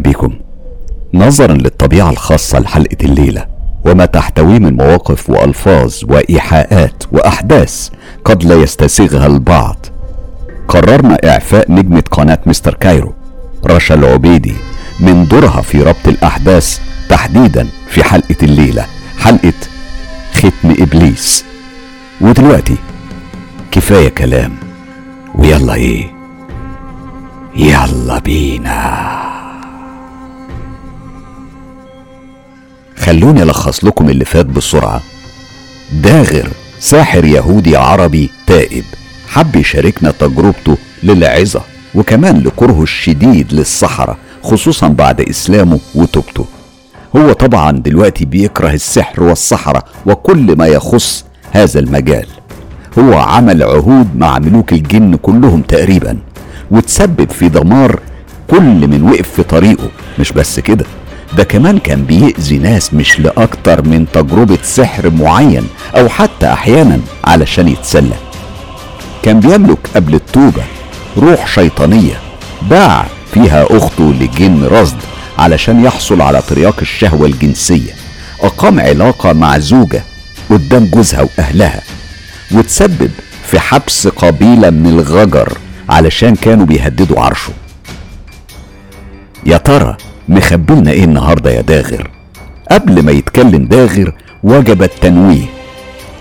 بيكم نظرا للطبيعة الخاصة لحلقة الليلة وما تحتويه من مواقف وألفاظ وإيحاءات وأحداث قد لا يستسيغها البعض. قررنا إعفاء نجمة قناة مستر كايرو رشا العبيدي من دورها في ربط الأحداث تحديدا في حلقة الليلة حلقة ختم إبليس. ودلوقتي كفاية كلام ويلا إيه؟ يلا بينا. خلوني ألخص لكم اللي فات بسرعة. داغر ساحر يهودي عربي تائب حب يشاركنا تجربته للعظة وكمان لكرهه الشديد للصحراء خصوصا بعد إسلامه وتوبته. هو طبعا دلوقتي بيكره السحر والصحراء وكل ما يخص هذا المجال. هو عمل عهود مع ملوك الجن كلهم تقريبا وتسبب في دمار كل من وقف في طريقه. مش بس كده ده كمان كان بيأذي ناس مش لأكتر من تجربة سحر معين أو حتى أحيانا علشان يتسلى. كان بيملك قبل التوبة روح شيطانية باع فيها أخته لجن رصد علشان يحصل على ترياق الشهوة الجنسية. أقام علاقة مع زوجة قدام جوزها وأهلها وتسبب في حبس قبيلة من الغجر علشان كانوا بيهددوا عرشه. يا ترى مخبلنا إيه النهاردة يا داغر؟ قبل ما يتكلم داغر وجب التنويه.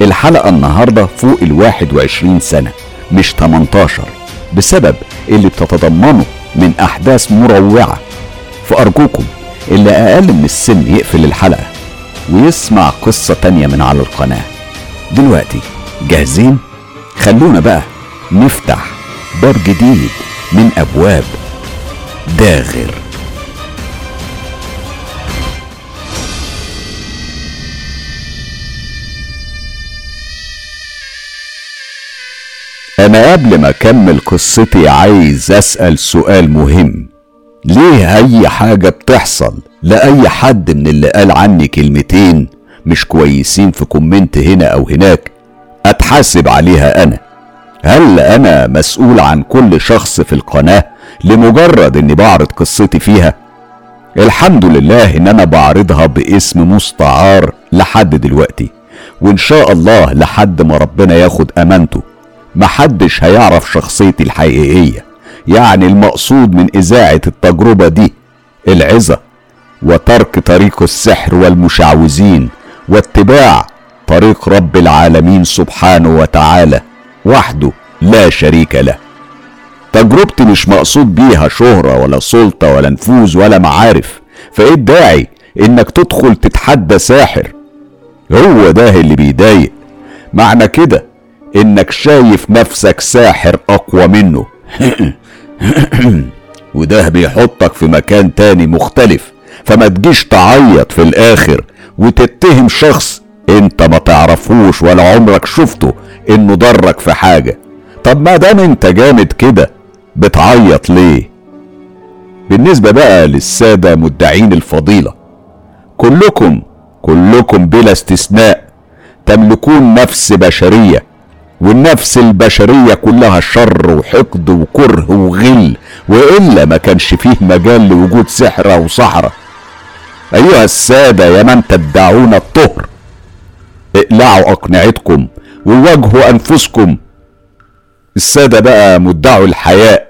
الحلقة النهاردة فوق الواحد وعشرين سنة مش 18 بسبب اللي بتتضمنه من أحداث مروعة. فأرجوكم اللي أقل من السن يقفل الحلقة ويسمع قصة تانية من على القناة. دلوقتي جاهزين؟ خلونا بقى نفتح باب جديد من أبواب داغر. أنا قبل ما أكمل قصتي عايز أسأل سؤال مهم. ليه أي حاجة بتحصل لأي حد من اللي قال عني كلمتين مش كويسين في كومنت هنا أو هناك أتحاسب عليها أنا؟ هل أنا مسؤول عن كل شخص في القناة لمجرد إني بعرض قصتي فيها؟ الحمد لله إن أنا بعرضها باسم مستعار لحد دلوقتي وإن شاء الله لحد ما ربنا ياخد أمانته. محدش هيعرف شخصيتي الحقيقية يعني المقصود من إذاعة التجربة دي العظة وترك طريق السحر والمشعوذين واتباع طريق رب العالمين سبحانه وتعالى وحده لا شريك له. تجربتي مش مقصود بيها شهرة ولا سلطة ولا نفوذ ولا معارف فإيه الداعي إنك تدخل تتحدى ساحر؟ هو ده اللي بيضايق. معنى كده إنك شايف نفسك ساحر أقوى منه. وده بيحطك في مكان تاني مختلف. فما تجيش تعيط في الآخر وتتهم شخص أنت ما تعرفوش ولا عمرك شفته إنه ضرك في حاجة. طب ما دام أنت جامد كده بتعيط ليه؟ بالنسبة بقى للسادة مدعين الفضيلة. كلكم كلكم بلا استثناء تملكون نفس بشرية. والنفس البشرية كلها شر وحقد وكره وغل وإلا ما كانش فيه مجال لوجود سحر أو صحراء أيها السادة يا من تدعون الطهر اقلعوا أقنعتكم وواجهوا أنفسكم. السادة بقى مدعوا الحياء.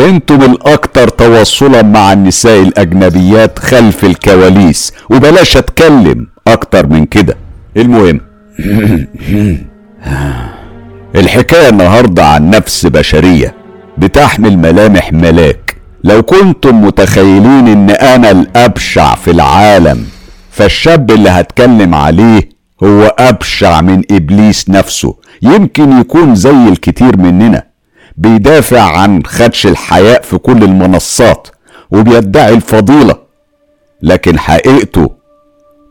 أنتم الأكثر تواصلا مع النساء الأجنبيات خلف الكواليس وبلاش أتكلم أكتر من كده. المهم. الحكاية النهاردة عن نفس بشرية بتحمل ملامح ملاك. لو كنتم متخيلين إن أنا الأبشع في العالم فالشاب اللي هتكلم عليه هو أبشع من إبليس نفسه. يمكن يكون زي الكتير مننا بيدافع عن خدش الحياء في كل المنصات وبيدعي الفضيلة لكن حقيقته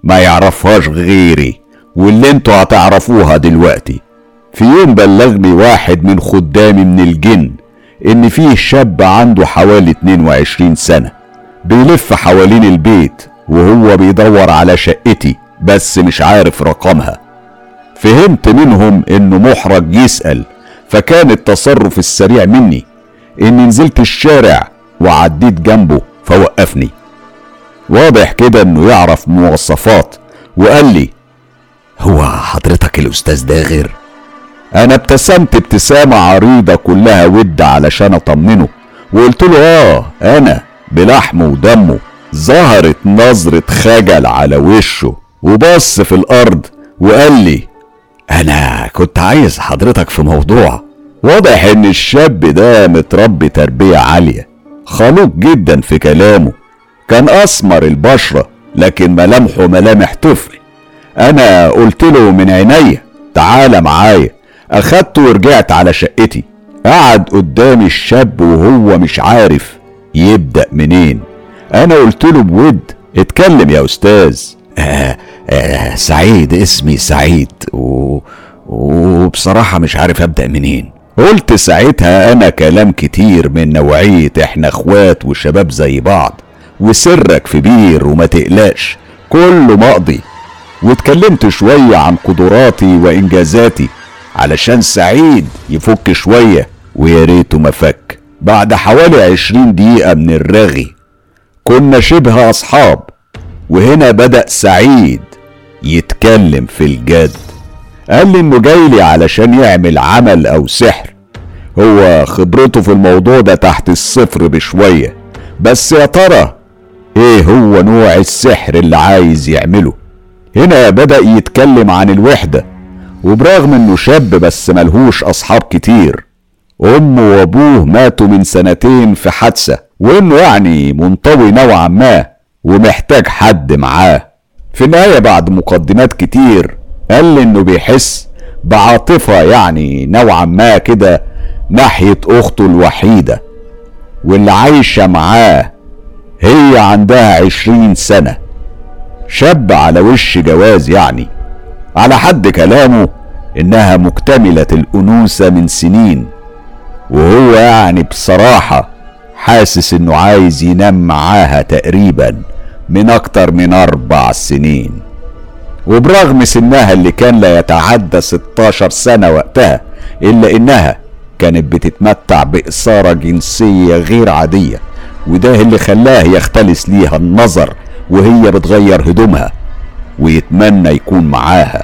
ما يعرفهاش غيري واللي أنتوا هتعرفوها دلوقتي. في يوم بلغني واحد من خدامي من الجن إن فيه شاب عنده حوالي 22 سنة بيلف حوالين البيت وهو بيدور على شقتي بس مش عارف رقمها. فهمت منهم إنه محرج يسأل فكان التصرف السريع مني إني نزلت الشارع وعديت جنبه فوقفني. واضح كده إنه يعرف مواصفات وقال لي هو حضرتك الأستاذ داغر؟ أنا ابتسمت ابتسامة عريضة كلها ود علشان أطمنه. وقلت له آه أنا بلحمه ودمه ظهرت نظرة خجل على وشه وبص في الأرض وقال لي أنا كنت عايز حضرتك في موضوع. واضح إن الشاب ده متربي تربية عالية خلوق جدا في كلامه. كان أسمر البشرة لكن ملامحه ملامح طفل. أنا قلت له من عينيا تعالى معايا. اخدته ورجعت على شقتي. قعد قدامي الشاب وهو مش عارف يبدأ منين. أنا قلت له بود اتكلم يا أستاذ. آه آه سعيد اسمي سعيد. وبصراحة مش عارف أبدأ منين. قلت ساعتها أنا كلام كتير من نوعية إحنا أخوات وشباب زي بعض وسرك في بير وما تقلقش كله مقضي. واتكلمت شوية عن قدراتي وإنجازاتي. علشان سعيد يفك شوية ويا ريته ما فك. بعد حوالي عشرين دقيقة من الرغي كنا شبه أصحاب وهنا بدأ سعيد يتكلم في الجد. قال لي إنه جاي لي علشان يعمل عمل أو سحر. هو خبرته في الموضوع ده تحت الصفر بشوية. بس يا ترى إيه هو نوع السحر اللي عايز يعمله؟ هنا بدأ يتكلم عن الوحدة. وبرغم إنه شاب بس ملهوش أصحاب كتير امه وأبوه ماتوا من سنتين في حادثة وإنه يعني منطوي نوعا ما ومحتاج حد معاه. في النهاية بعد مقدمات كتير قال إنه بيحس بعاطفة يعني نوعا ما كده ناحية أخته الوحيدة واللي عايشة معاه هي عندها عشرين سنة. شاب على وش جواز يعني؟ على حد كلامه إنها مكتملة الأنوثة من سنين وهو يعني بصراحة حاسس إنه عايز ينام معاها تقريبا من أكتر من أربع سنين. وبرغم سنها اللي كان لا يتعدى 16 سنة وقتها إلا إنها كانت بتتمتع بإثارة جنسية غير عادية وده اللي خلاه يختلس ليها النظر وهي بتغير هدومها. ويتمنى يكون معاها.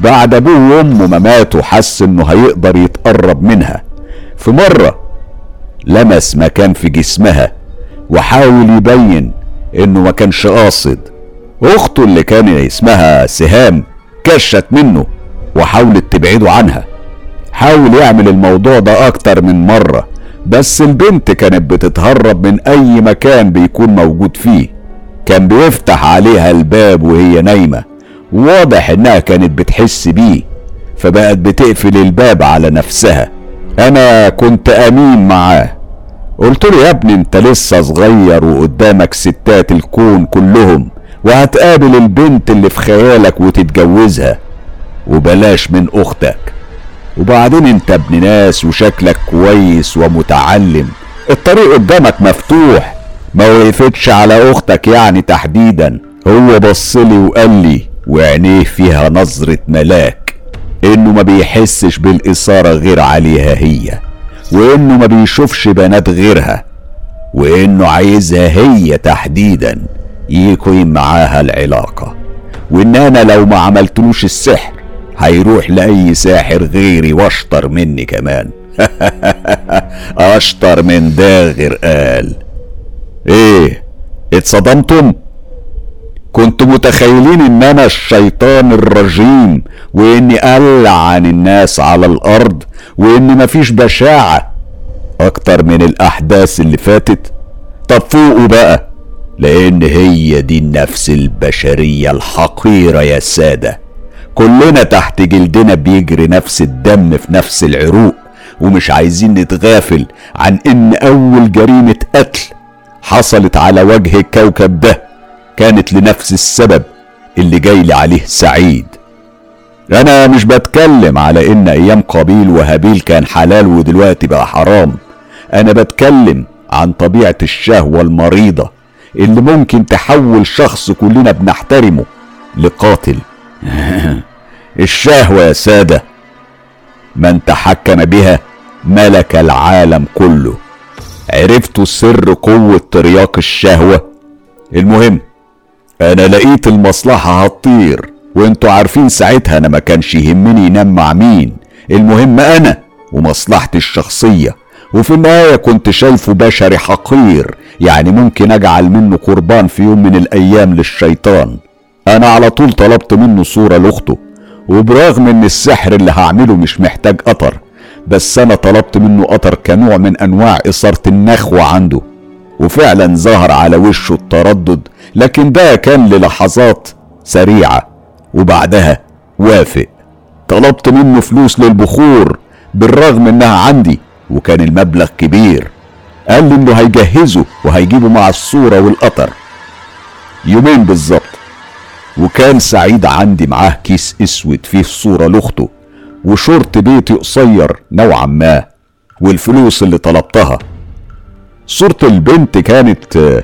بعد أبوه وأمه ما ماتوا حس إنه هيقدر يتقرب منها. في مرة لمس مكان في جسمها وحاول يبين إنه ما كانش قاصد. أخته اللي كان اسمها سهام كشت منه وحاولت تبعده عنها. حاول يعمل الموضوع ده أكتر من مرة بس البنت كانت بتتهرب من أي مكان بيكون موجود فيه. كان بيفتح عليها الباب وهي نايمة. واضح إنها كانت بتحس بيه فبقت بتقفل الباب على نفسها. أنا كنت أمين معاه. قلت له يا ابني أنت لسه صغير وقدامك ستات الكون كلهم وهتقابل البنت اللي في خيالك وتتجوزها. وبلاش من أختك. وبعدين أنت ابن ناس وشكلك كويس ومتعلم. الطريق قدامك مفتوح. ما وقفتش على أختك يعني تحديدا. هو بصلي وقال لي وعينيه فيها نظرة ملاك إنه ما بيحسش بالإثارة غير عليها هي وإنه ما بيشوفش بنات غيرها وإنه عايزها هي تحديدا يكون معاها العلاقة. وإن أنا لو ما عملتلوش السحر هيروح لأي ساحر غيري وأشطر مني كمان. أشطر من داغر قال. إيه اتصدمتم؟ كنتوا متخيلين ان أنا الشيطان الرجيم وإني العن الناس على الأرض وان مفيش بشاعة أكتر من الأحداث اللي فاتت. طب فوقوا بقى لأن هي دي النفس البشرية الحقيرة يا سادة. كلنا تحت جلدنا بيجري نفس الدم في نفس العروق ومش عايزين نتغافل عن إن أول جريمة قتل حصلت على وجه الكوكب ده كانت لنفس السبب اللي جاي لي عليه سعيد. أنا مش بتكلم على إن أيام قابيل وهابيل كان حلال ودلوقتي بقى حرام. أنا بتكلم عن طبيعة الشهوة المريضة اللي ممكن تحول شخص كلنا بنحترمه لقاتل. الشهوة يا سادة من تحكم بها ملك العالم كله. عرفتوا سر قوة ترياق الشهوة. المهم أنا لقيت المصلحة هتطير وانتوا عارفين ساعتها أنا ما كانش يهمني ينام مع مين. المهم أنا ومصلحتي الشخصية وفي النهاية كنت شايفه بشري حقير يعني ممكن أجعل منه قربان في يوم من الأيام للشيطان. أنا على طول طلبت منه صورة لأخته وبرغم إن السحر اللي هعمله مش محتاج قطر بس أنا طلبت منه قطر كنوع من أنواع إثارة النخوة عنده وفعلا ظهر على وشه التردد لكن ده كان للحظات سريعة وبعدها وافق. طلبت منه فلوس للبخور بالرغم إنها عندي وكان المبلغ كبير. قال لي إنه هيجهزه وهيجيبه مع الصورة والقطر يومين بالظبط وكان سعيد عندي معاه كيس أسود فيه صورة لأخته. وشورت بيتي قصير نوعا ما والفلوس اللي طلبتها. صورة البنت كانت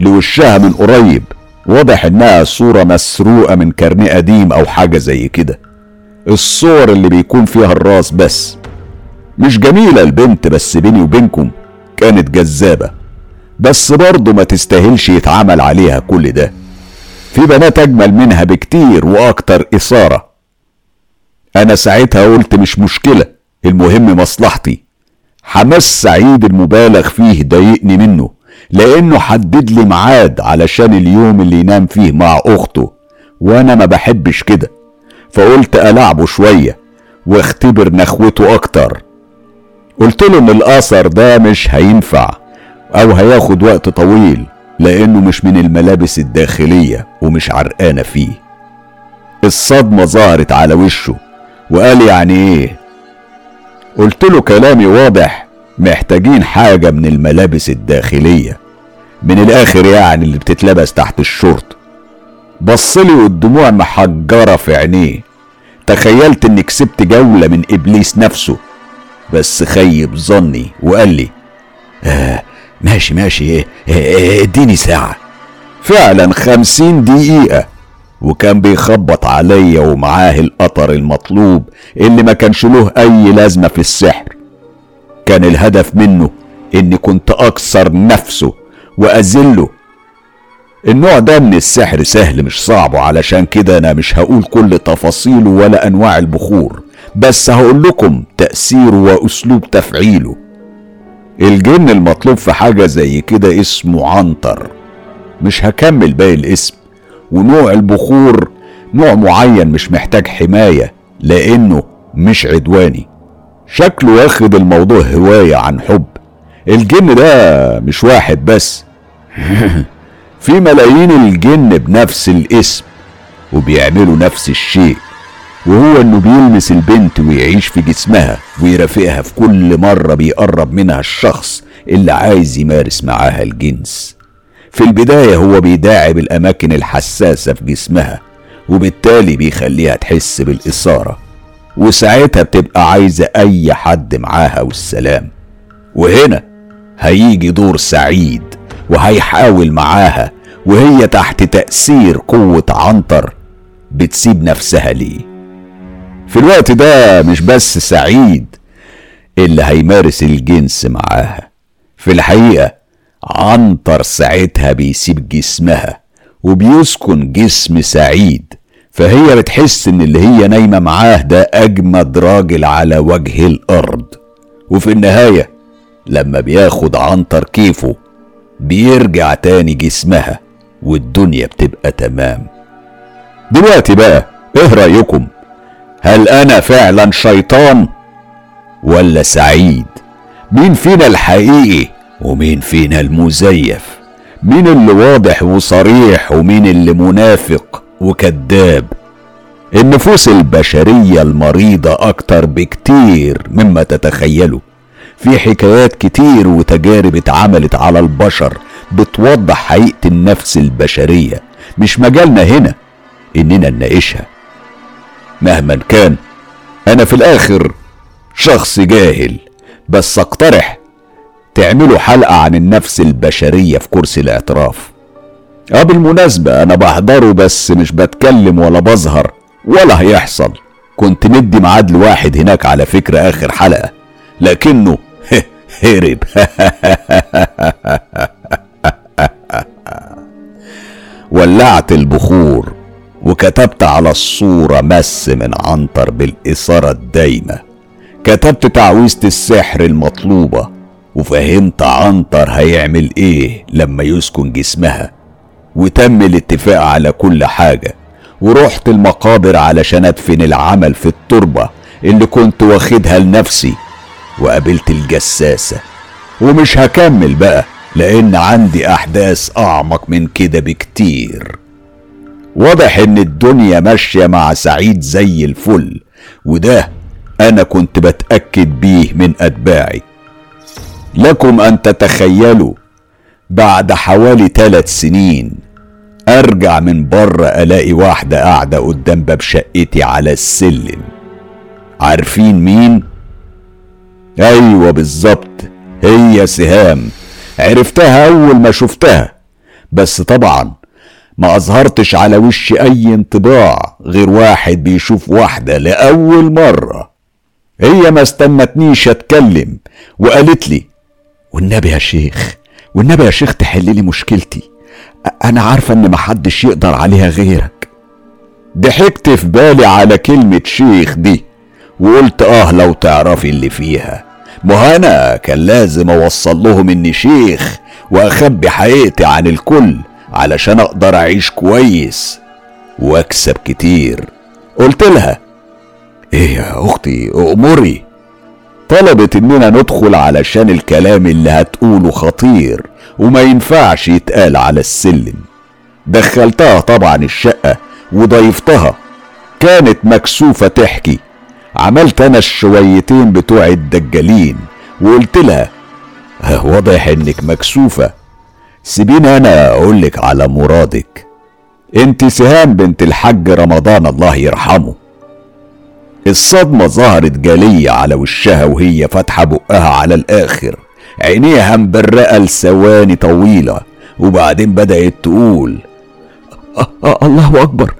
لوشها من قريب. واضح إنها صورة مسروقة من كارنيه قديم أو حاجة زي كده. الصور اللي بيكون فيها الراس بس. مش جميلة البنت بس بيني وبينكم كانت جذابة. بس برضه ما تستاهلش يتعمل عليها كل ده. في بنات أجمل منها بكتير وأكتر إثارة. أنا ساعتها قلت مش مشكلة المهم مصلحتي. حماس سعيد المبالغ فيه ضايقني منه لأنه حدد لي ميعاد علشان اليوم اللي ينام فيه مع أخته وأنا ما بحبش كده. فقلت ألعبه شوية واختبر نخوته أكتر. قلت له إن الأثر ده مش هينفع أو هياخد وقت طويل لأنه مش من الملابس الداخلية ومش عرقانة فيه. الصدمة ظهرت على وشه. وقال يعني إيه؟ قلت له كلامي واضح محتاجين حاجة من الملابس الداخلية. من الآخر يعني اللي بتتلبس تحت الشورت. بصلي والدموع محجرة في عينيه. تخيلت اني كسبت جولة من إبليس نفسه. بس خيب ظني وقال لي آه ماشي ماشي إيه آه إديني ساعة. فعلا خمسين دقيقة. وكان بيخبط عليا ومعاه القطر المطلوب اللي ما كانش له أي لازمة في السحر. كان الهدف منه إني كنت أكسر نفسه وأذله. النوع ده من السحر سهل مش صعب وعلشان كده أنا مش هقول كل تفاصيله ولا أنواع البخور بس هقول لكم تأثيره وأسلوب تفعيله. الجن المطلوب في حاجة زي كده اسمه عنتر. مش هكمل باقي الاسم. ونوع البخور نوع معين مش محتاج حماية لأنه مش عدواني. شكله واخد الموضوع هواية عن حب. الجن ده مش واحد بس. في ملايين الجن بنفس الاسم وبيعملوا نفس الشيء. وهو إنه بيلمس البنت ويعيش في جسمها ويرافقها في كل مرة بيقرب منها الشخص اللي عايز يمارس معاها الجنس. في البداية هو بيداعب الأماكن الحساسة في جسمها وبالتالي بيخليها تحس بالإثارة وساعتها بتبقى عايزة أي حد معاها والسلام. وهنا هيجي دور سعيد وهيحاول معاها وهي تحت تأثير قوة عنتر بتسيب نفسها ليه. في الوقت ده مش بس سعيد اللي هيمارس الجنس معاها في الحقيقة عنتر ساعتها بيسيب جسمها وبيسكن جسم سعيد فهي بتحس إن اللي هي نايمة معاه ده أجمد راجل على وجه الأرض. وفي النهاية لما بياخد عنتر كيفه بيرجع تاني جسمها والدنيا بتبقى تمام. دلوقتي بقى إيه رأيكم؟ هل أنا فعلا شيطان ولا سعيد؟ مين فينا الحقيقي ومين فينا المزيف؟ مين اللي واضح وصريح ومين اللي منافق وكذاب؟ النفوس البشرية المريضة أكتر بكتير مما تتخيلوا في حكايات كتير وتجارب اتعملت على البشر بتوضح حقيقة النفس البشرية مش مجالنا هنا إننا نناقشها. مهما كان أنا في الآخر شخص جاهل بس أقترح تعملوا حلقة عن النفس البشرية في كرسي الاعتراف. آه بالمناسبة أنا بحضره بس مش بتكلم ولا بظهر ولا هيحصل. كنت مدي ميعاد لواحد هناك على فكرة آخر حلقة لكنه هرب. ولعت البخور وكتبت على الصورة مس من عنتر بالإثارة الدايمة. كتبت تعويذة السحر المطلوبة وفهمت عنتر هيعمل إيه لما يسكن جسمها. وتم الاتفاق على كل حاجة. ورحت المقابر علشان أدفن العمل في التربة اللي كنت واخدها لنفسي. وقابلت الجساسة. ومش هكمل بقى لأن عندي أحداث أعمق من كده بكتير. واضح إن الدنيا ماشية مع سعيد زي الفل. وده أنا كنت بتأكد بيه من أتباعي. لكم أن تتخيلوا بعد حوالي ثلاث سنين أرجع من بره ألاقي واحدة قاعدة قدام باب شقتي على السلم. عارفين مين؟ أيوه بالظبط هي سهام. عرفتها أول ما شفتها. بس طبعا ما أظهرتش على وشي أي انطباع غير واحد بيشوف واحدة لأول مرة. هي ما استنتنيش أتكلم وقالت لي والنبي يا شيخ والنبي يا شيخ تحل لي مشكلتي. أنا عارفة إن محدش يقدر عليها غيرك. ضحكت في بالي على كلمة شيخ دي وقلت آه لو تعرفي اللي فيها. ما أنا كان لازم أوصل لهم إني شيخ وأخبي حقيقتي عن الكل علشان أقدر أعيش كويس وأكسب كتير. قلت لها إيه يا أختي امري طلبت إننا ندخل علشان الكلام اللي هتقوله خطير وما ينفعش يتقال على السلم. دخلتها طبعا الشقة وضيفتها. كانت مكسوفة تحكي. عملت أنا الشويتين بتوع الدجالين وقلت لها واضح إنك مكسوفة. سيبيني أنا أقولك على مرادك. أنت سهام بنت الحاج رمضان الله يرحمه. الصدمة ظهرت جالية على وشها وهي فاتحة بقها على الآخر. عينيها مبرقة لثواني طويلة وبعدين بدأت تقول الله أكبر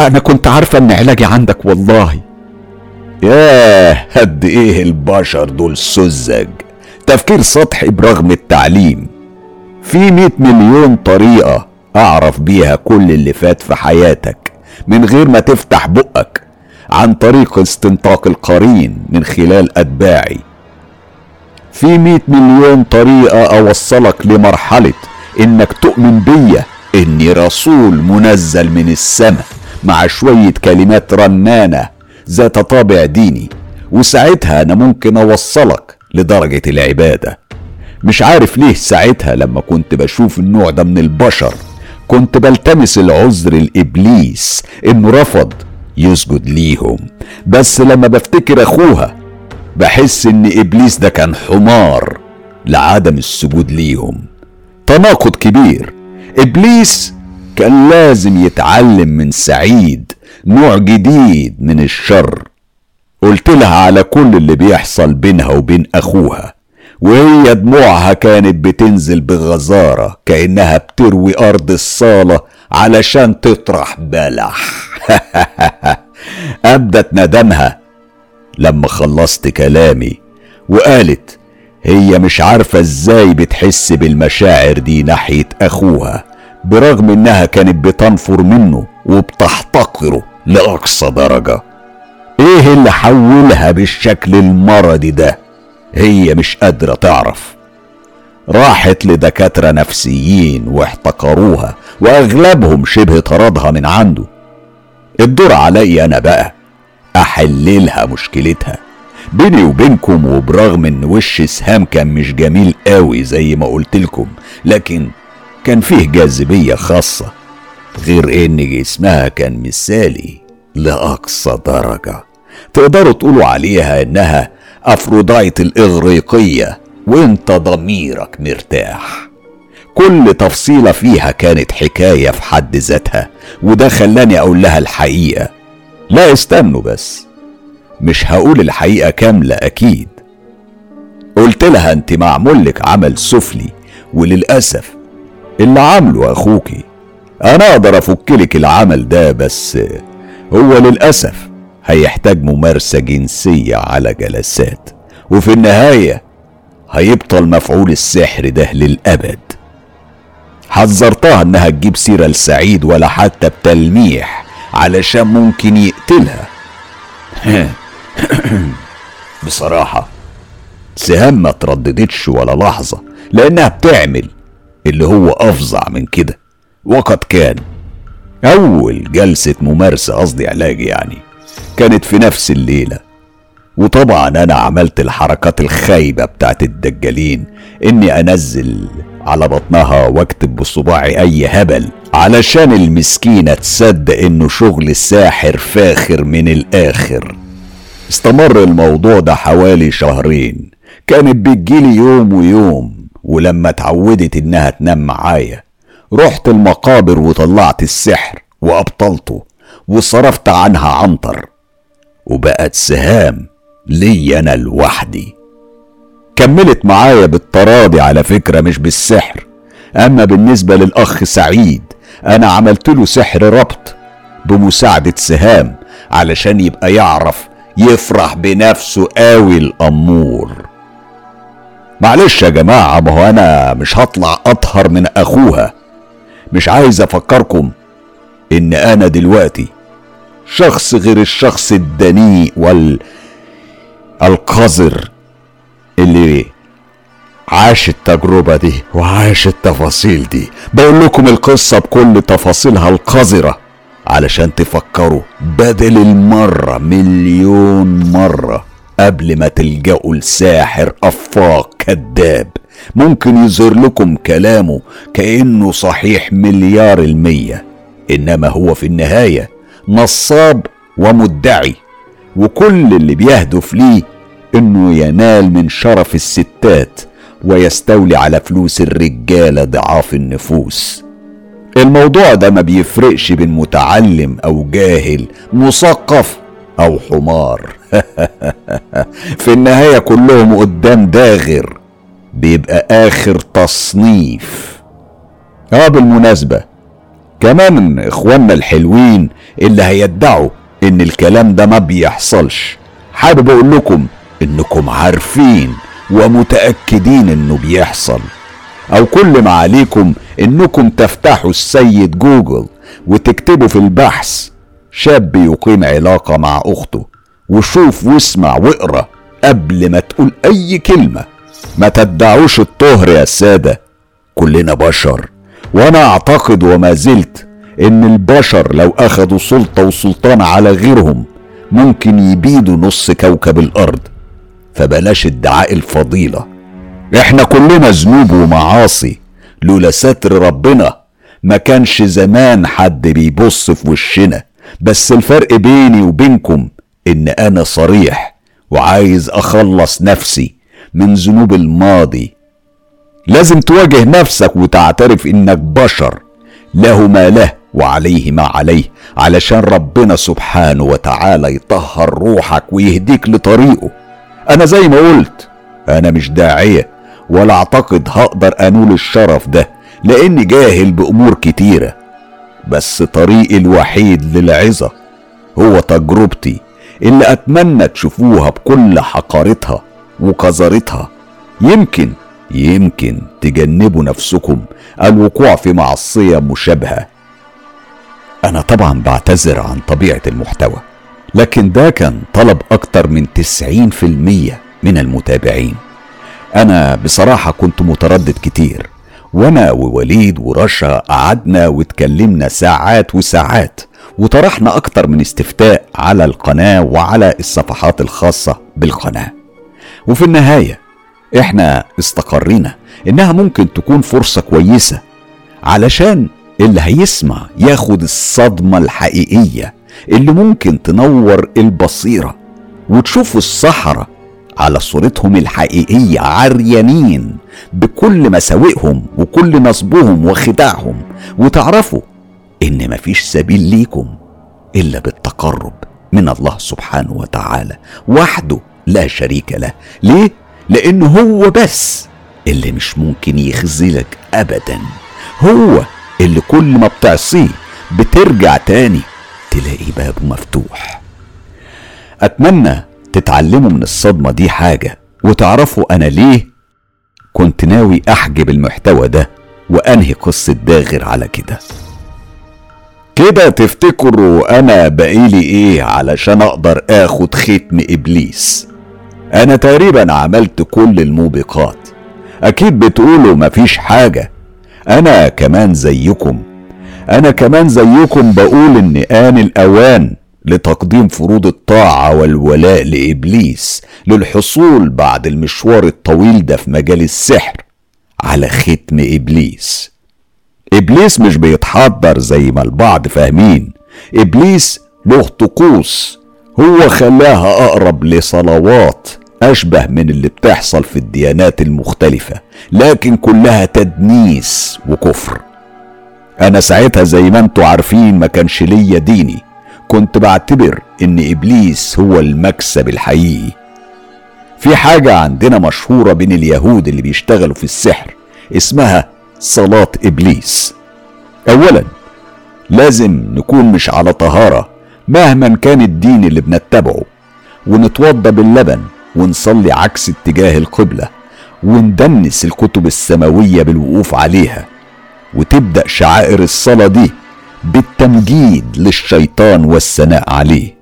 أنا كنت عارفة إن علاجي عندك والله. ياه قد إيه البشر دول سذج. تفكير سطحي برغم التعليم. في مئة مليون طريقة أعرف بيها كل اللي فات في حياتك من غير ما تفتح بقك. عن طريق استنطاق القرين من خلال أتباعي. في مئة مليون طريقة أوصلك لمرحلة إنك تؤمن بيا إني رسول منزل من السماء مع شوية كلمات رنانة ذات طابع ديني وساعتها أنا ممكن أوصلك لدرجة العبادة. مش عارف ليه ساعتها لما كنت بشوف النوع ده من البشر كنت بلتمس العذر الإبليس إنه رفض يسجد ليهم. بس لما بفتكر أخوها بحس إن إبليس ده كان حمار لعدم السجود ليهم. تناقض كبير. إبليس كان لازم يتعلم من سعيد نوع جديد من الشر. قلت لها على كل اللي بيحصل بينها وبين أخوها. وهي دموعها كانت بتنزل بغزارة كأنها بتروي أرض الصالة علشان تطرح بلح. أبدت ندمها لما خلصت كلامي وقالت هي مش عارفة إزاي بتحس بالمشاعر دي ناحية أخوها برغم إنها كانت بتنفر منه وبتحتقره لأقصى درجة. إيه اللي حولها بالشكل المرضي ده؟ هي مش قادرة تعرف. راحت لدكاترة نفسيين واحتقروها وأغلبهم شبه طردها من عنده. الدور علي أنا بقى أحللها مشكلتها. بيني وبينكم وبرغم إن وش سهام كان مش جميل قوي زي ما قلت لكم لكن كان فيه جاذبية خاصة غير إن جسمها كان مثالي لأقصى درجة. تقدروا تقولوا عليها إنها أفروديت الإغريقية وانت ضميرك مرتاح. كل تفصيلة فيها كانت حكاية في حد ذاتها وده خلاني أقول لها الحقيقة. لا استنوا بس مش هقول الحقيقة كاملة أكيد. قلت لها أنت معمول لك عمل سفلي وللأسف اللي عامله أخوكي. أنا أقدر افكلك العمل ده بس هو للأسف هيحتاج ممارسة جنسية على جلسات وفي النهاية هيبطل مفعول السحر ده للأبد. حذرتها إنها تجيب سيرة لسعيد ولا حتى بتلميح علشان ممكن يقتلها. بصراحة سهام ما ترددتش ولا لحظة لأنها بتعمل اللي هو أفظع من كده. وقد كان أول جلسة ممارسة قصدي علاج يعني. كانت في نفس الليلة. وطبعا أنا عملت الحركات الخايبة بتاعت الدجالين إني أنزل على بطنها وأكتب بصباعي أي هبل علشان المسكينة تصدق إنه شغل الساحر فاخر من الآخر. استمر الموضوع ده حوالي شهرين. كانت بتجيلي يوم ويوم ولما اتعودت إنها تنام معايا رحت المقابر وطلعت السحر وأبطلته وصرفت عنها عنتر. وبقت سهام لي أنا لوحدي. كملت معايا بالتراضي على فكرة مش بالسحر أما بالنسبة للأخ سعيد أنا عملت له سحر ربط بمساعدة سهام علشان يبقى يعرف يفرح بنفسه قوي الأمور. معلش يا جماعة ما هو أنا مش هطلع أطهر من أخوها. مش عايز أفكركم إن أنا دلوقتي شخص غير الشخص الدنيء وال القذر اللي عاش التجربة دي وعاش التفاصيل دي. بقول لكم القصة بكل تفاصيلها القذرة علشان تفكروا. بدل المرة مليون مرة قبل ما تلجأوا لساحر أفاق كذاب. ممكن يظهر لكم كلامه كأنه صحيح مليار المية. إنما هو في النهاية نصاب ومدعي وكل اللي بيهدف ليه إنه ينال من شرف الستات ويستولي على فلوس الرجالة ضعاف النفوس. الموضوع ده ما بيفرقش بين متعلم أو جاهل مثقف أو حمار. في النهاية كلهم قدام داغر بيبقى آخر تصنيف. آه بالمناسبة كمان إخواننا الحلوين اللي هيدعوا إن الكلام ده ما بيحصلش. حابب أقول لكم إنكم عارفين ومتأكدين إنه بيحصل. أو كل ما عليكم إنكم تفتحوا السيد جوجل وتكتبوا في البحث شاب يقيم علاقة مع أخته وشوف واسمع واقرأ قبل ما تقول أي كلمة. ما تدعوش الطهر يا سادة كلنا بشر وأنا أعتقد وما زلت إن البشر لو اخدوا سلطة وسلطان على غيرهم ممكن يبيدوا نص كوكب الأرض. فبلاش ادعاء الفضيلة. إحنا كلنا ذنوب ومعاصي. لولا ستر ربنا ما كانش زمان حد بيبص في وشنا. بس الفرق بيني وبينكم إن أنا صريح وعايز أخلص نفسي من ذنوب الماضي. لازم تواجه نفسك وتعترف إنك بشر. له ما له وعليه ما عليه علشان ربنا سبحانه وتعالى يطهر روحك ويهديك لطريقه. أنا زي ما قلت أنا مش داعية ولا أعتقد هقدر أنول الشرف ده لأني جاهل بأمور كتيرة. بس طريقي الوحيد للعظة هو تجربتي اللي أتمنى تشوفوها بكل حقارتها وقذرتها يمكن يمكن تجنبوا نفسكم الوقوع في معصيه مشابهه أنا طبعا بعتذر عن طبيعة المحتوى لكن ده كان طلب أكتر من 90% من المتابعين. أنا بصراحة كنت متردد كتير. وأنا ووليد ورشا قعدنا واتكلمنا ساعات وساعات وطرحنا أكتر من استفتاء على القناة وعلى الصفحات الخاصة بالقناة. وفي النهاية إحنا استقرينا. إنها ممكن تكون فرصة كويسة علشان اللي هيسمع ياخد الصدمة الحقيقية اللي ممكن تنور البصيرة وتشوف الصحراء على صورتهم الحقيقية عريانين بكل مساوئهم وكل نصبهم وخداعهم. وتعرفوا إن مفيش سبيل ليكم إلا بالتقرب من الله سبحانه وتعالى وحده لا شريك له. ليه؟ لأنه هو بس اللي مش ممكن يخذلك أبدا. هو اللي كل ما بتعصيه بترجع تاني تلاقي بابه مفتوح. أتمنى تتعلموا من الصدمة دي حاجة وتعرفوا أنا ليه كنت ناوي أحجب المحتوى ده وأنهي قصة داغر على كده. كده تفتكروا أنا بقيلي إيه علشان أقدر آخد ختم إبليس؟ أنا تقريبا عملت كل الموبقات. أكيد بتقولوا مفيش حاجة. أنا كمان زيكم. أنا كمان زيكم بقول إن آن الأوان لتقديم فروض الطاعة والولاء لإبليس للحصول بعد المشوار الطويل ده في مجال السحر على ختم إبليس. إبليس مش بيتحضر زي ما البعض فاهمين. إبليس له طقوس. هو خلاها أقرب لصلوات. أشبه من اللي بتحصل في الديانات المختلفة لكن كلها تدنيس وكفر. أنا ساعتها زي ما أنتوا عارفين ما كانش ليا ديني. كنت بعتبر إن إبليس هو المكسب الحقيقي. في حاجة عندنا مشهورة بين اليهود اللي بيشتغلوا في السحر اسمها صلاة إبليس. اولا لازم نكون مش على طهارة مهما كان الدين اللي بنتبعه ونتوضى باللبن ونصلي عكس اتجاه القبلة وندنس الكتب السماوية بالوقوف عليها وتبدأ شعائر الصلاة دي بالتمجيد للشيطان والثناء عليه.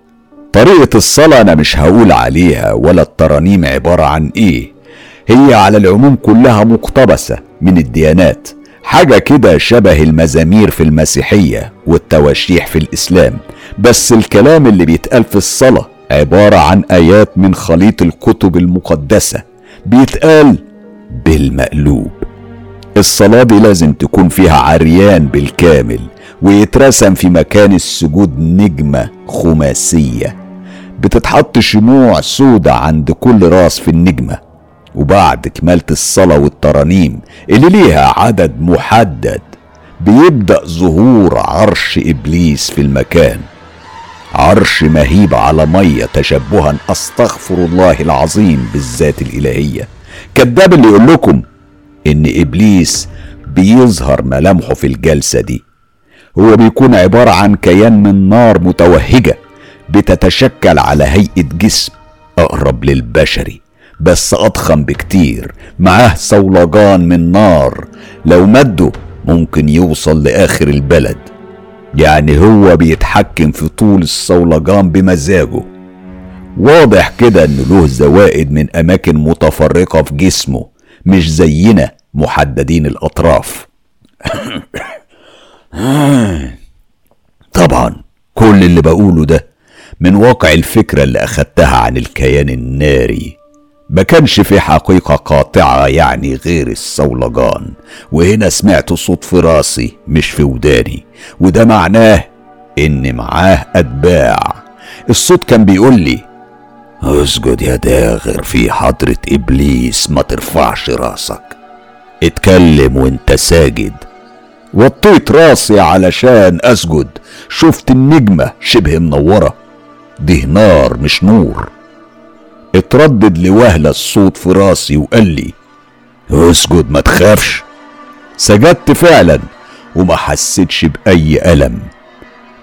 طريقة الصلاة أنا مش هقول عليها ولا الترانيم عبارة عن إيه. هي على العموم كلها مقتبسة من الديانات حاجة كده شبه المزامير في المسيحية والتواشيح في الإسلام بس الكلام اللي بيتقال في الصلاة عبارة عن آيات من خليط الكتب المقدسة بيتقال بالمقلوب. الصلاة دي لازم تكون فيها عريان بالكامل ويترسم في مكان السجود نجمة خماسية. بتتحط شموع سودة عند كل راس في النجمة وبعد كمالة الصلاة والترانيم اللي ليها عدد محدد بيبدأ ظهور عرش إبليس في المكان. عرش مهيب على مية تشبها أستغفر الله العظيم بالذات الإلهية. كذاب اللي يقول لكم إن إبليس بيظهر ملامحه في الجلسة دي. هو بيكون عبارة عن كيان من نار متوهجة بتتشكل على هيئة جسم أقرب للبشري بس أضخم بكتير معاه صولجان من نار. لو مده ممكن يوصل لآخر البلد. يعني هو بيتحكم في طول الصولجان بمزاجه. واضح كده انه له زوائد من أماكن متفرقة في جسمه مش زينا محددين الأطراف. طبعا كل اللي بقوله ده من واقع الفكرة اللي أخدتها عن الكيان الناري. ما كانش في حقيقة قاطعة يعني غير الصولجان. وهنا سمعت صوت في راسي مش في وداني وده معناه إن معاه أتباع. الصوت كان بيقول لي اسجد يا داغر في حضرة إبليس ما ترفعش راسك. اتكلم وانت ساجد. وطيت راسي علشان أسجد. شفت النجمة شبه منورة. دي نار مش نور. اتردد لوهلة الصوت في راسي وقال لي اسجد ما تخافش. سجدت فعلا وما حسيتش بأي ألم.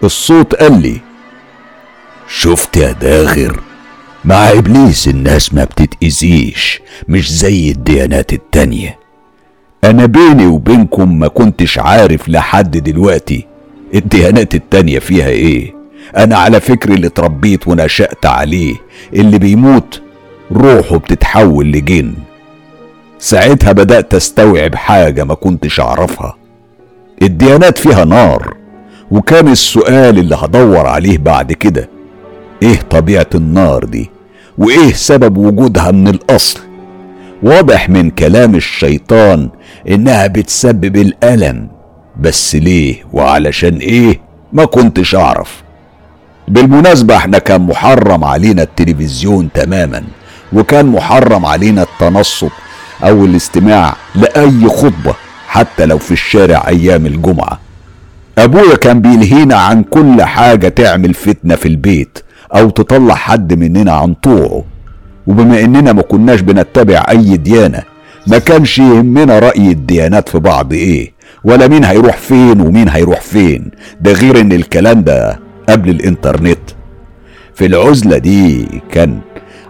الصوت قال لي شفت يا داغر مع إبليس الناس ما بتتأذيش مش زي الديانات التانية. أنا بيني وبينكم ما كنتش عارف لحد دلوقتي الديانات التانية فيها إيه. أنا على فكري اللي اتربيت ونشأت عليه اللي بيموت روحه بتتحول لجن. ساعتها بدأت أستوعب حاجة ما كنتش أعرفها. الديانات فيها نار وكان السؤال اللي هدور عليه بعد كده إيه طبيعة النار دي؟ وإيه سبب وجودها من الأصل؟ واضح من كلام الشيطان إنها بتسبب الألم. بس ليه وعلشان إيه ما كنتش أعرف. بالمناسبة إحنا كان محرم علينا التلفزيون تماما وكان محرم علينا التنصت أو الاستماع لأي خطبة حتى لو في الشارع أيام الجمعة. أبويا كان بيلهينا عن كل حاجة تعمل فتنة في البيت أو تطلع حد مننا عن طوعه. وبما إننا ما كناش بنتبع أي ديانة ما كانش يهمنا رأي الديانات في بعض إيه ولا مين هيروح فين ومين هيروح فين. ده غير إن الكلام ده قبل الإنترنت. في العزلة دي كان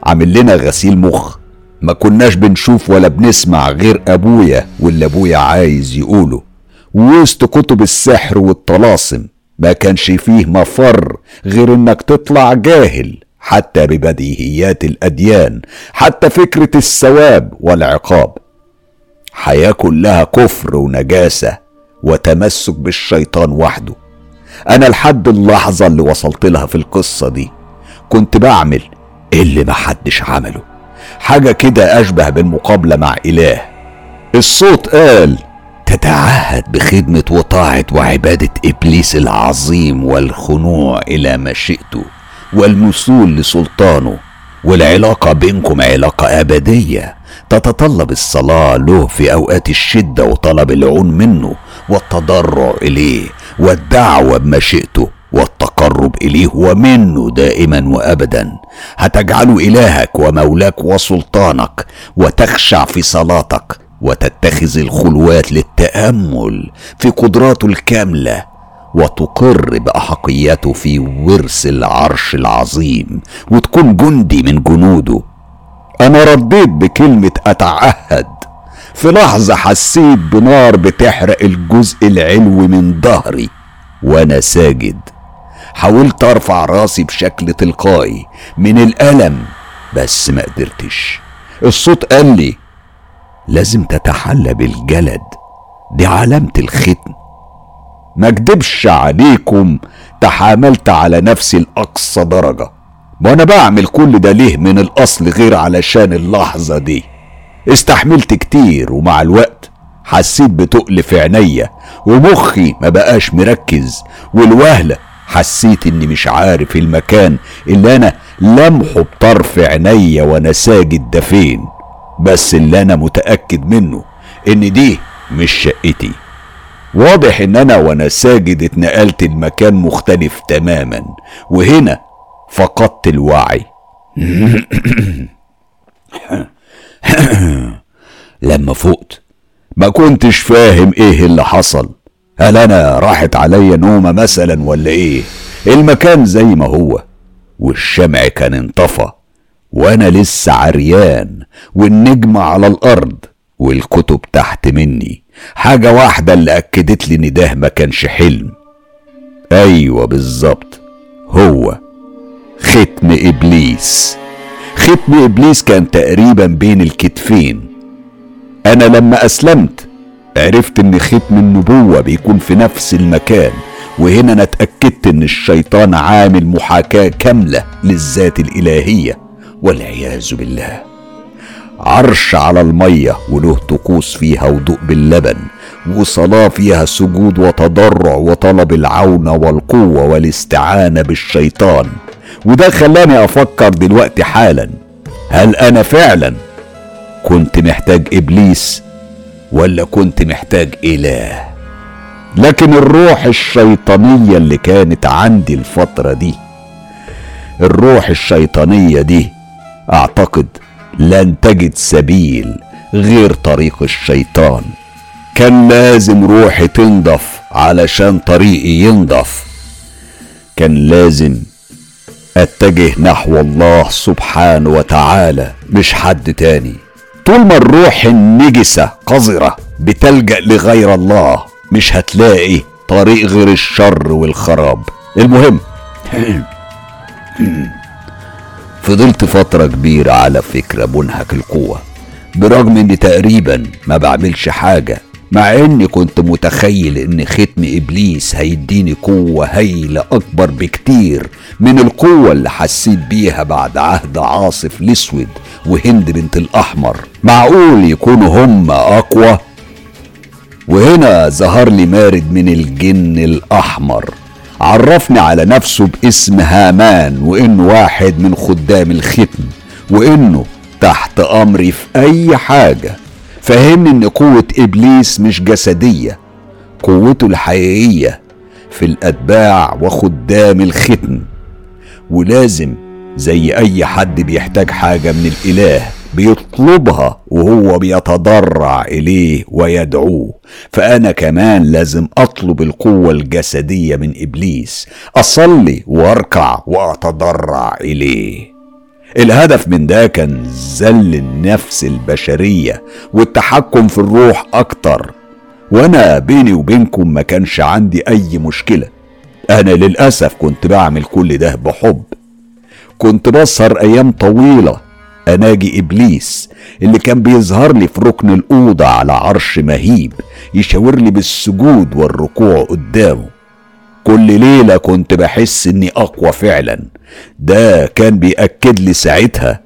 عامل لنا غسيل مخ. ما كناش بنشوف ولا بنسمع غير أبويا واللي أبويا عايز يقوله. وسط كتب السحر والطلاسم ما كانش فيه مفر غير إنك تطلع جاهل حتى ببديهيات الأديان حتى فكرة الثواب والعقاب. حياة كلها كفر ونجاسة وتمسك بالشيطان وحده. أنا لحد اللحظة اللي وصلت لها في القصة دي كنت بعمل اللي محدش عمله. حاجة كده أشبه بالمقابلة مع إله. الصوت قال تتعهد بخدمة وطاعة وعبادة إبليس العظيم والخنوع إلى مشيئته والمثول لسلطانه والعلاقة بينكم علاقة أبدية. تتطلب الصلاة له في أوقات الشدة وطلب العون منه والتضرع إليه والدعوة بمشيئته والتقرب إليه ومنه دائما وأبدا. هتجعله إلهك ومولاك وسلطانك وتخشع في صلاتك وتتخذ الخلوات للتأمل في قدراته الكاملة وتقر باحقيته في ورث العرش العظيم وتكون جندي من جنوده. أنا رديت بكلمة أتعهد. في لحظة حسيت بنار بتحرق الجزء العلوي من ظهري وأنا ساجد. حاولت أرفع راسي بشكل تلقائي من الألم بس ما قدرتش. الصوت قال لي لازم تتحلى بالجلد دي علامة الختم ما اكدبش عليكم تحاملت على نفسي لأقصى درجة. وأنا بعمل كل ده ليه من الأصل غير علشان اللحظة دي؟ استحملت كتير ومع الوقت حسيت بتقل في عينيا ومخي ما بقاش مركز والوهلة حسيت إني مش عارف المكان اللي أنا لمحه بطرف عينيا وأنا ساجد ده فين بس اللي أنا متأكد منه إن دي مش شقتي. واضح إن أنا وأنا ساجد اتنقلت لمكان مختلف تماما وهنا فقدت الوعي. لما فقت ما كنتش فاهم إيه اللي حصل. هل أنا راحت عليا نومة مثلا ولا إيه؟ المكان زي ما هو والشمع كان انطفى وأنا لسه عريان والنجم على الأرض والكتب تحت مني. حاجة واحدة اللي أكدت لي إن ده ما كانش حلم. أيوه بالظبط هو ختم إبليس. ختم إبليس كان تقريبا بين الكتفين. أنا لما أسلمت عرفت إن ختم النبوة بيكون في نفس المكان وهنا أنا اتأكدت إن الشيطان عامل محاكاة كاملة للذات الإلهية والعياذ بالله. عرش على المية وله طقوس فيها وضوء باللبن وصلاة فيها سجود وتضرع وطلب العون والقوة والاستعانة بالشيطان. وده خلاني أفكر دلوقتي حالا. هل أنا فعلا كنت محتاج إبليس ولا كنت محتاج إله؟ لكن الروح الشيطانية اللي كانت عندي الفترة دي الروح الشيطانية دي أعتقد لن تجد سبيل غير طريق الشيطان. كان لازم روحي تنضف علشان طريقي ينضف. كان لازم أتجه نحو الله سبحانه وتعالى مش حد تاني. طول ما الروح النجسة قذرة بتلجأ لغير الله مش هتلاقي طريق غير الشر والخراب. المهم فضلت فترة كبيرة على فكرة منهك القوة برغم اني تقريبا ما بعملش حاجة. مع إني كنت متخيل إن ختم إبليس هيديني قوة هايلة أكبر بكتير من القوة اللي حسيت بيها بعد عهد عاصف الأسود وهند بنت الأحمر. معقول يكونوا هم أقوى؟ وهنا ظهر لي مارد من الجن الأحمر. عرفني على نفسه باسم هامان وانه واحد من خدام الختم وإنه تحت أمري في أي حاجة. فهمني إن قوة إبليس مش جسدية قوته الحقيقية في الأتباع وخدام الختم. ولازم زي أي حد بيحتاج حاجة من الإله بيطلبها وهو بيتضرع إليه ويدعوه. فأنا كمان لازم أطلب القوة الجسدية من إبليس أصلي وأركع وأتضرع إليه. الهدف من ده كان ذل النفس البشرية والتحكم في الروح أكتر. وأنا بيني وبينكم ما كانش عندي أي مشكلة. أنا للأسف كنت بعمل كل ده بحب. كنت بسهر أيام طويلة. أناجي إبليس اللي كان بيظهر لي في ركن الأوضة على عرش مهيب يشاور لي بالسجود والركوع قدامه. كل ليلة كنت بحس إني أقوى فعلا. ده كان بيأكد لي ساعتها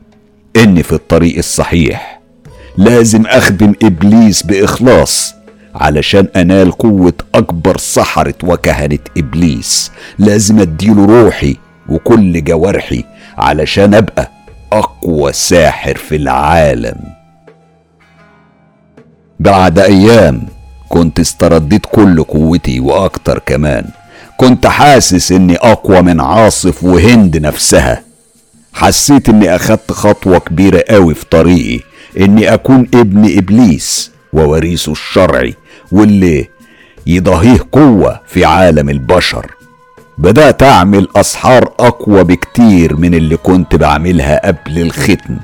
إني في الطريق الصحيح. لازم أخدم إبليس بإخلاص علشان أنال قوة أكبر سحرة وكهنة إبليس. لازم أديله روحي وكل جوارحي علشان أبقى أقوى ساحر في العالم. بعد أيام كنت استرديت كل قوتي وأكتر كمان. كنت حاسس إني أقوى من عاصف وهند نفسها. حسيت إني أخدت خطوة كبيرة قوي في طريقي إني أكون ابن إبليس ووريثه الشرعي واللي يضاهيه قوة في عالم البشر. بدأت أعمل أسحار أقوى بكتير من اللي كنت بعملها قبل الختم.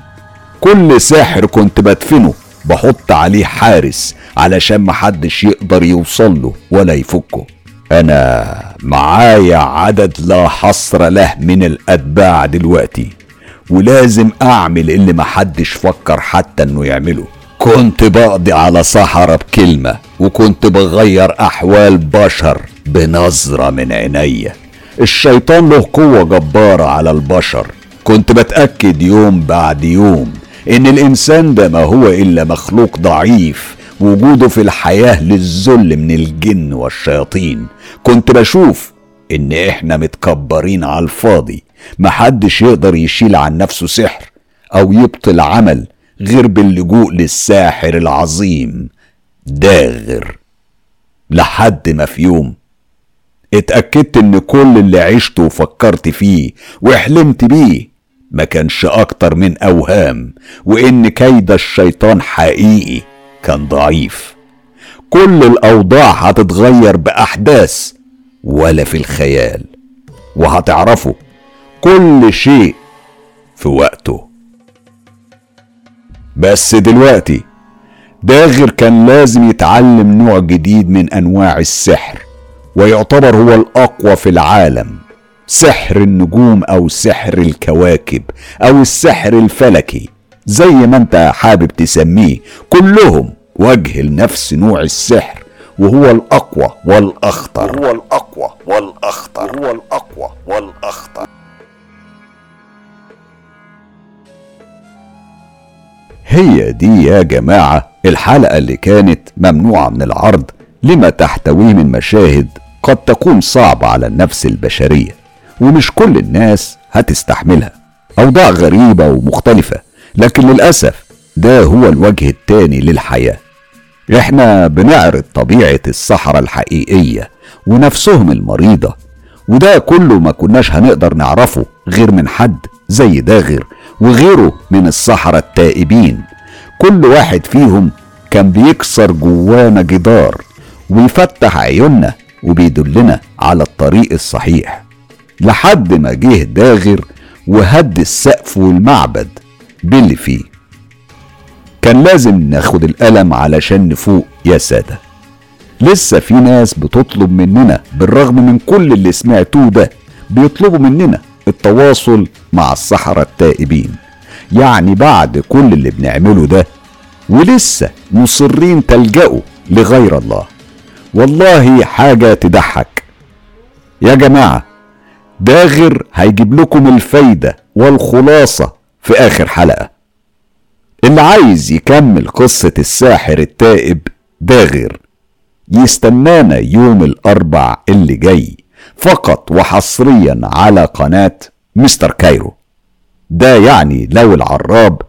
كل ساحر كنت بدفنه بحط عليه حارس علشان محدش يقدر يوصله ولا يفكه. أنا معايا عدد لا حصر له من الأتباع دلوقتي ولازم أعمل اللي محدش فكر حتى إنه يعمله. كنت بقضي على صحراء بكلمة وكنت بغير أحوال بشر بنظرة من عينيا الشيطان له قوة جبارة على البشر. كنت بتأكد يوم بعد يوم إن الإنسان ده ما هو إلا مخلوق ضعيف. وجوده في الحياة للذل من الجن والشياطين. كنت بشوف إن إحنا متكبرين على الفاضي محدش يقدر يشيل عن نفسه سحر أو يبطل عمل غير باللجوء للساحر العظيم داغر. لحد ما في يوم اتأكدت إن كل اللي عشته وفكرت فيه وحلمت بيه ما كانش أكتر من أوهام وإن كيد الشيطان حقيقي. كان ضعيف. كل الأوضاع هتتغير بأحداث ولا في الخيال. وهتعرفوا كل شيء في وقته. بس دلوقتي داغر كان لازم يتعلم نوع جديد من أنواع السحر ويعتبر هو الأقوى في العالم. سحر النجوم أو سحر الكواكب أو السحر الفلكي. زي ما انت حابب تسميه كلهم وجه لنفس نوع السحر وهو الأقوى والأخطر. هو الأقوى والأخطر. هو الأقوى والأخطر. هي دي يا جماعة الحلقة اللي كانت ممنوعة من العرض لما تحتويه من مشاهد قد تكون صعبة على النفس البشرية ومش كل الناس هتستحملها. أوضاع غريبة ومختلفة لكن للأسف ده هو الوجه التاني للحياة. إحنا بنعرض طبيعة الصحراء الحقيقية ونفسهم المريضة وده كله ما كناش هنقدر نعرفه غير من حد زي داغر وغيره من الصحراء التائبين. كل واحد فيهم كان بيكسر جوانا جدار ويفتح عيوننا وبيدلنا على الطريق الصحيح. لحد ما جه داغر وهد السقف والمعبد. باللي فيه. كان لازم ناخد القلم علشان نفوق يا سادة. لسه في ناس بتطلب مننا بالرغم من كل اللي سمعتوه ده بيطلبوا مننا التواصل مع السحرة التائبين. يعني بعد كل اللي بنعمله ده ولسه مصرين تلجأوا لغير الله. والله حاجة تضحك. يا جماعة داغر هيجيب لكم الفايدة والخلاصة في آخر حلقة. اللي عايز يكمل قصة الساحر التائب داغر يستنانا يوم الأربع اللي جاي فقط وحصريا على قناة مستر كايرو. ده يعني لو العراب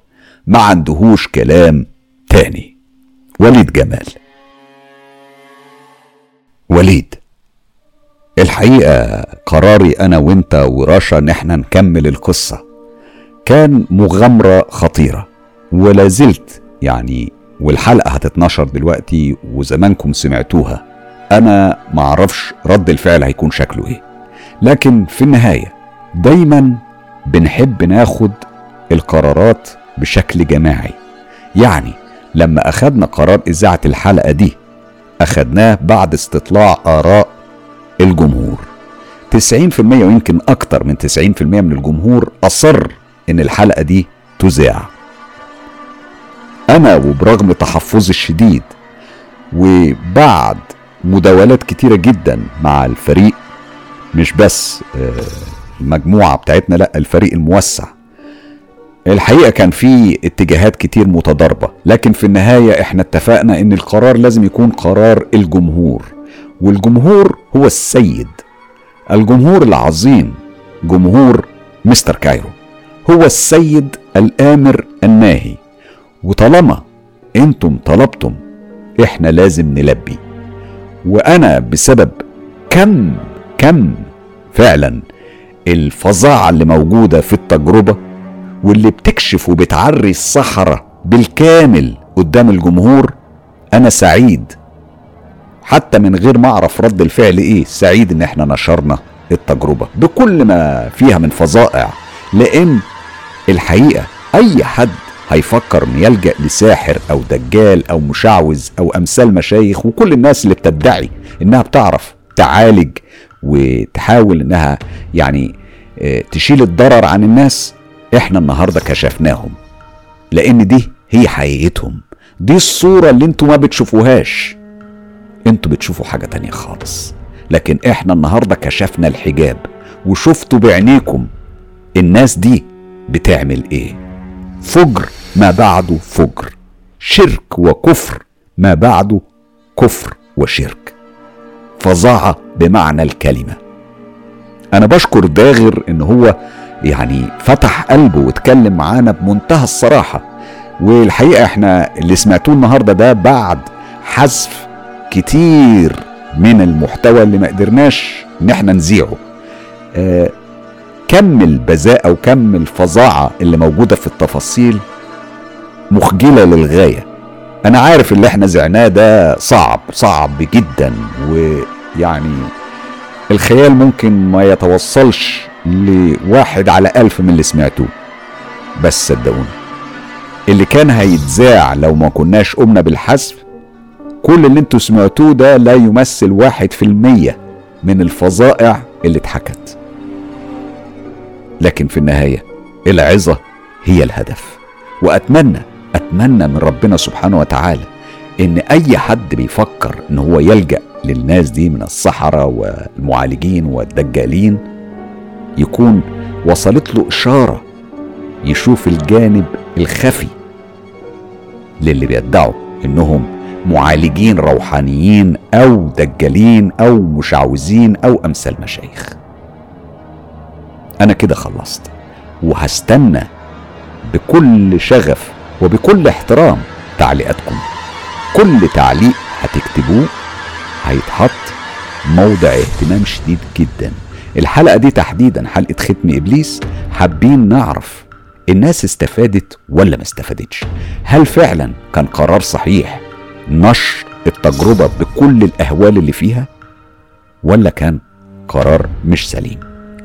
ما عندهوش كلام تاني. وليد جمال. وليد الحقيقة قراري أنا وأنت ورشا إن إحنا نكمل القصة. كان مغامرة خطيرة. ولا زلت يعني والحلقة هتتنشر دلوقتي وزمانكم سمعتوها. أنا معرفش رد الفعل هيكون شكله إيه. لكن في النهاية دايما بنحب ناخد القرارات بشكل جماعي. يعني لما أخدنا قرار إذاعة الحلقة دي أخدناه بعد استطلاع آراء الجمهور. 90% ويمكن أكتر من 90% من الجمهور أصر إن الحلقة دي تذاع أنا وبرغم تحفظي الشديد وبعد مداولات كتيرة جدا مع الفريق مش بس آه، المجموعة بتاعتنا لأ الفريق الموسع. الحقيقة كان في اتجاهات كتير متضاربة لكن في النهاية إحنا اتفقنا إن القرار لازم يكون قرار الجمهور والجمهور هو السيد الجمهور العظيم جمهور مستر كايرو. هو السيد الآمر الناهي. وطالما أنتم طلبتم إحنا لازم نلبي. وأنا بسبب كم كم فعلا الفظاعة اللي موجودة في التجربة واللي بتكشف وبتعري الصحراء بالكامل قدام الجمهور أنا سعيد. حتى من غير ما أعرف رد الفعل إيه سعيد إن إحنا نشرنا التجربة. بكل ما فيها من فظائع لأن الحقيقة أي حد هيفكر ان يلجأ لساحر أو دجال أو مشعوذ أو أمثال مشايخ وكل الناس اللي بتدعي إنها بتعرف تعالج وتحاول إنها يعني آه، تشيل الضرر عن الناس إحنا النهارده كشفناهم. لأن دي هي حقيقتهم. دي الصورة اللي أنتوا ما بتشوفوهاش. أنتوا بتشوفوا حاجة تانية خالص. لكن إحنا النهاردة كشفنا الحجاب وشفتوا بعينيكم. الناس دي بتعمل إيه؟ فجر ما بعده فجر. شرك وكفر ما بعده كفر وشرك. فظاعة بمعنى الكلمة. أنا بشكر داغر إن هو يعني فتح قلبه واتكلم معانا بمنتهى الصراحة. والحقيقة إحنا اللي سمعتوه النهاردة ده بعد حذف كتير من المحتوى اللي ما قدرناش إن إحنا نذيعه. آه كم البذاءة وكم الفظاعة اللي موجودة في التفاصيل مخجلة للغاية؟ أنا عارف اللي إحنا زعناه ده صعب صعب جدا ويعني الخيال ممكن ما يتوصلش لواحد على ألف من اللي سمعتوه بس صدقوني اللي كان هيتذاع لو ما كناش قمنا بالحذف كل اللي أنتوا سمعتوه ده لا يمثل واحد في المية من الفظائع اللي اتحكت. لكن في النهاية العظة هي الهدف. وأتمنى أتمنى من ربنا سبحانه وتعالى إن أي حد بيفكر إن هو يلجأ للناس دي من السحرة والمعالجين والدجالين يكون وصلت له إشارة يشوف الجانب الخفي للي بيدعوا إنهم معالجين روحانيين أو دجالين أو مشعوذين أو أمثال مشايخ. أنا كده خلصت. وهستنى بكل شغف وبكل احترام تعليقاتكم. كل تعليق هتكتبوه هيتحط موضع اهتمام شديد جدا. الحلقة دي تحديدا حلقة ختم إبليس. حابين نعرف الناس استفادت ولا ما استفادتش؟ هل فعلا كان قرار صحيح نشر التجربة بكل الأهوال اللي فيها؟ ولا كان قرار مش سليم؟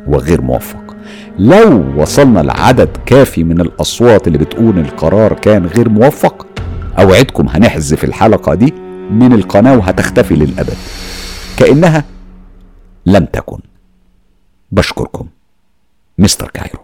وغير موفق. لو وصلنا لعدد كافي من الأصوات اللي بتقول القرار كان غير موفق أوعدكم هنحذف الحلقة دي من القناة وهتختفي للأبد. كأنها لم تكن. بشكركم. مستر كايرو.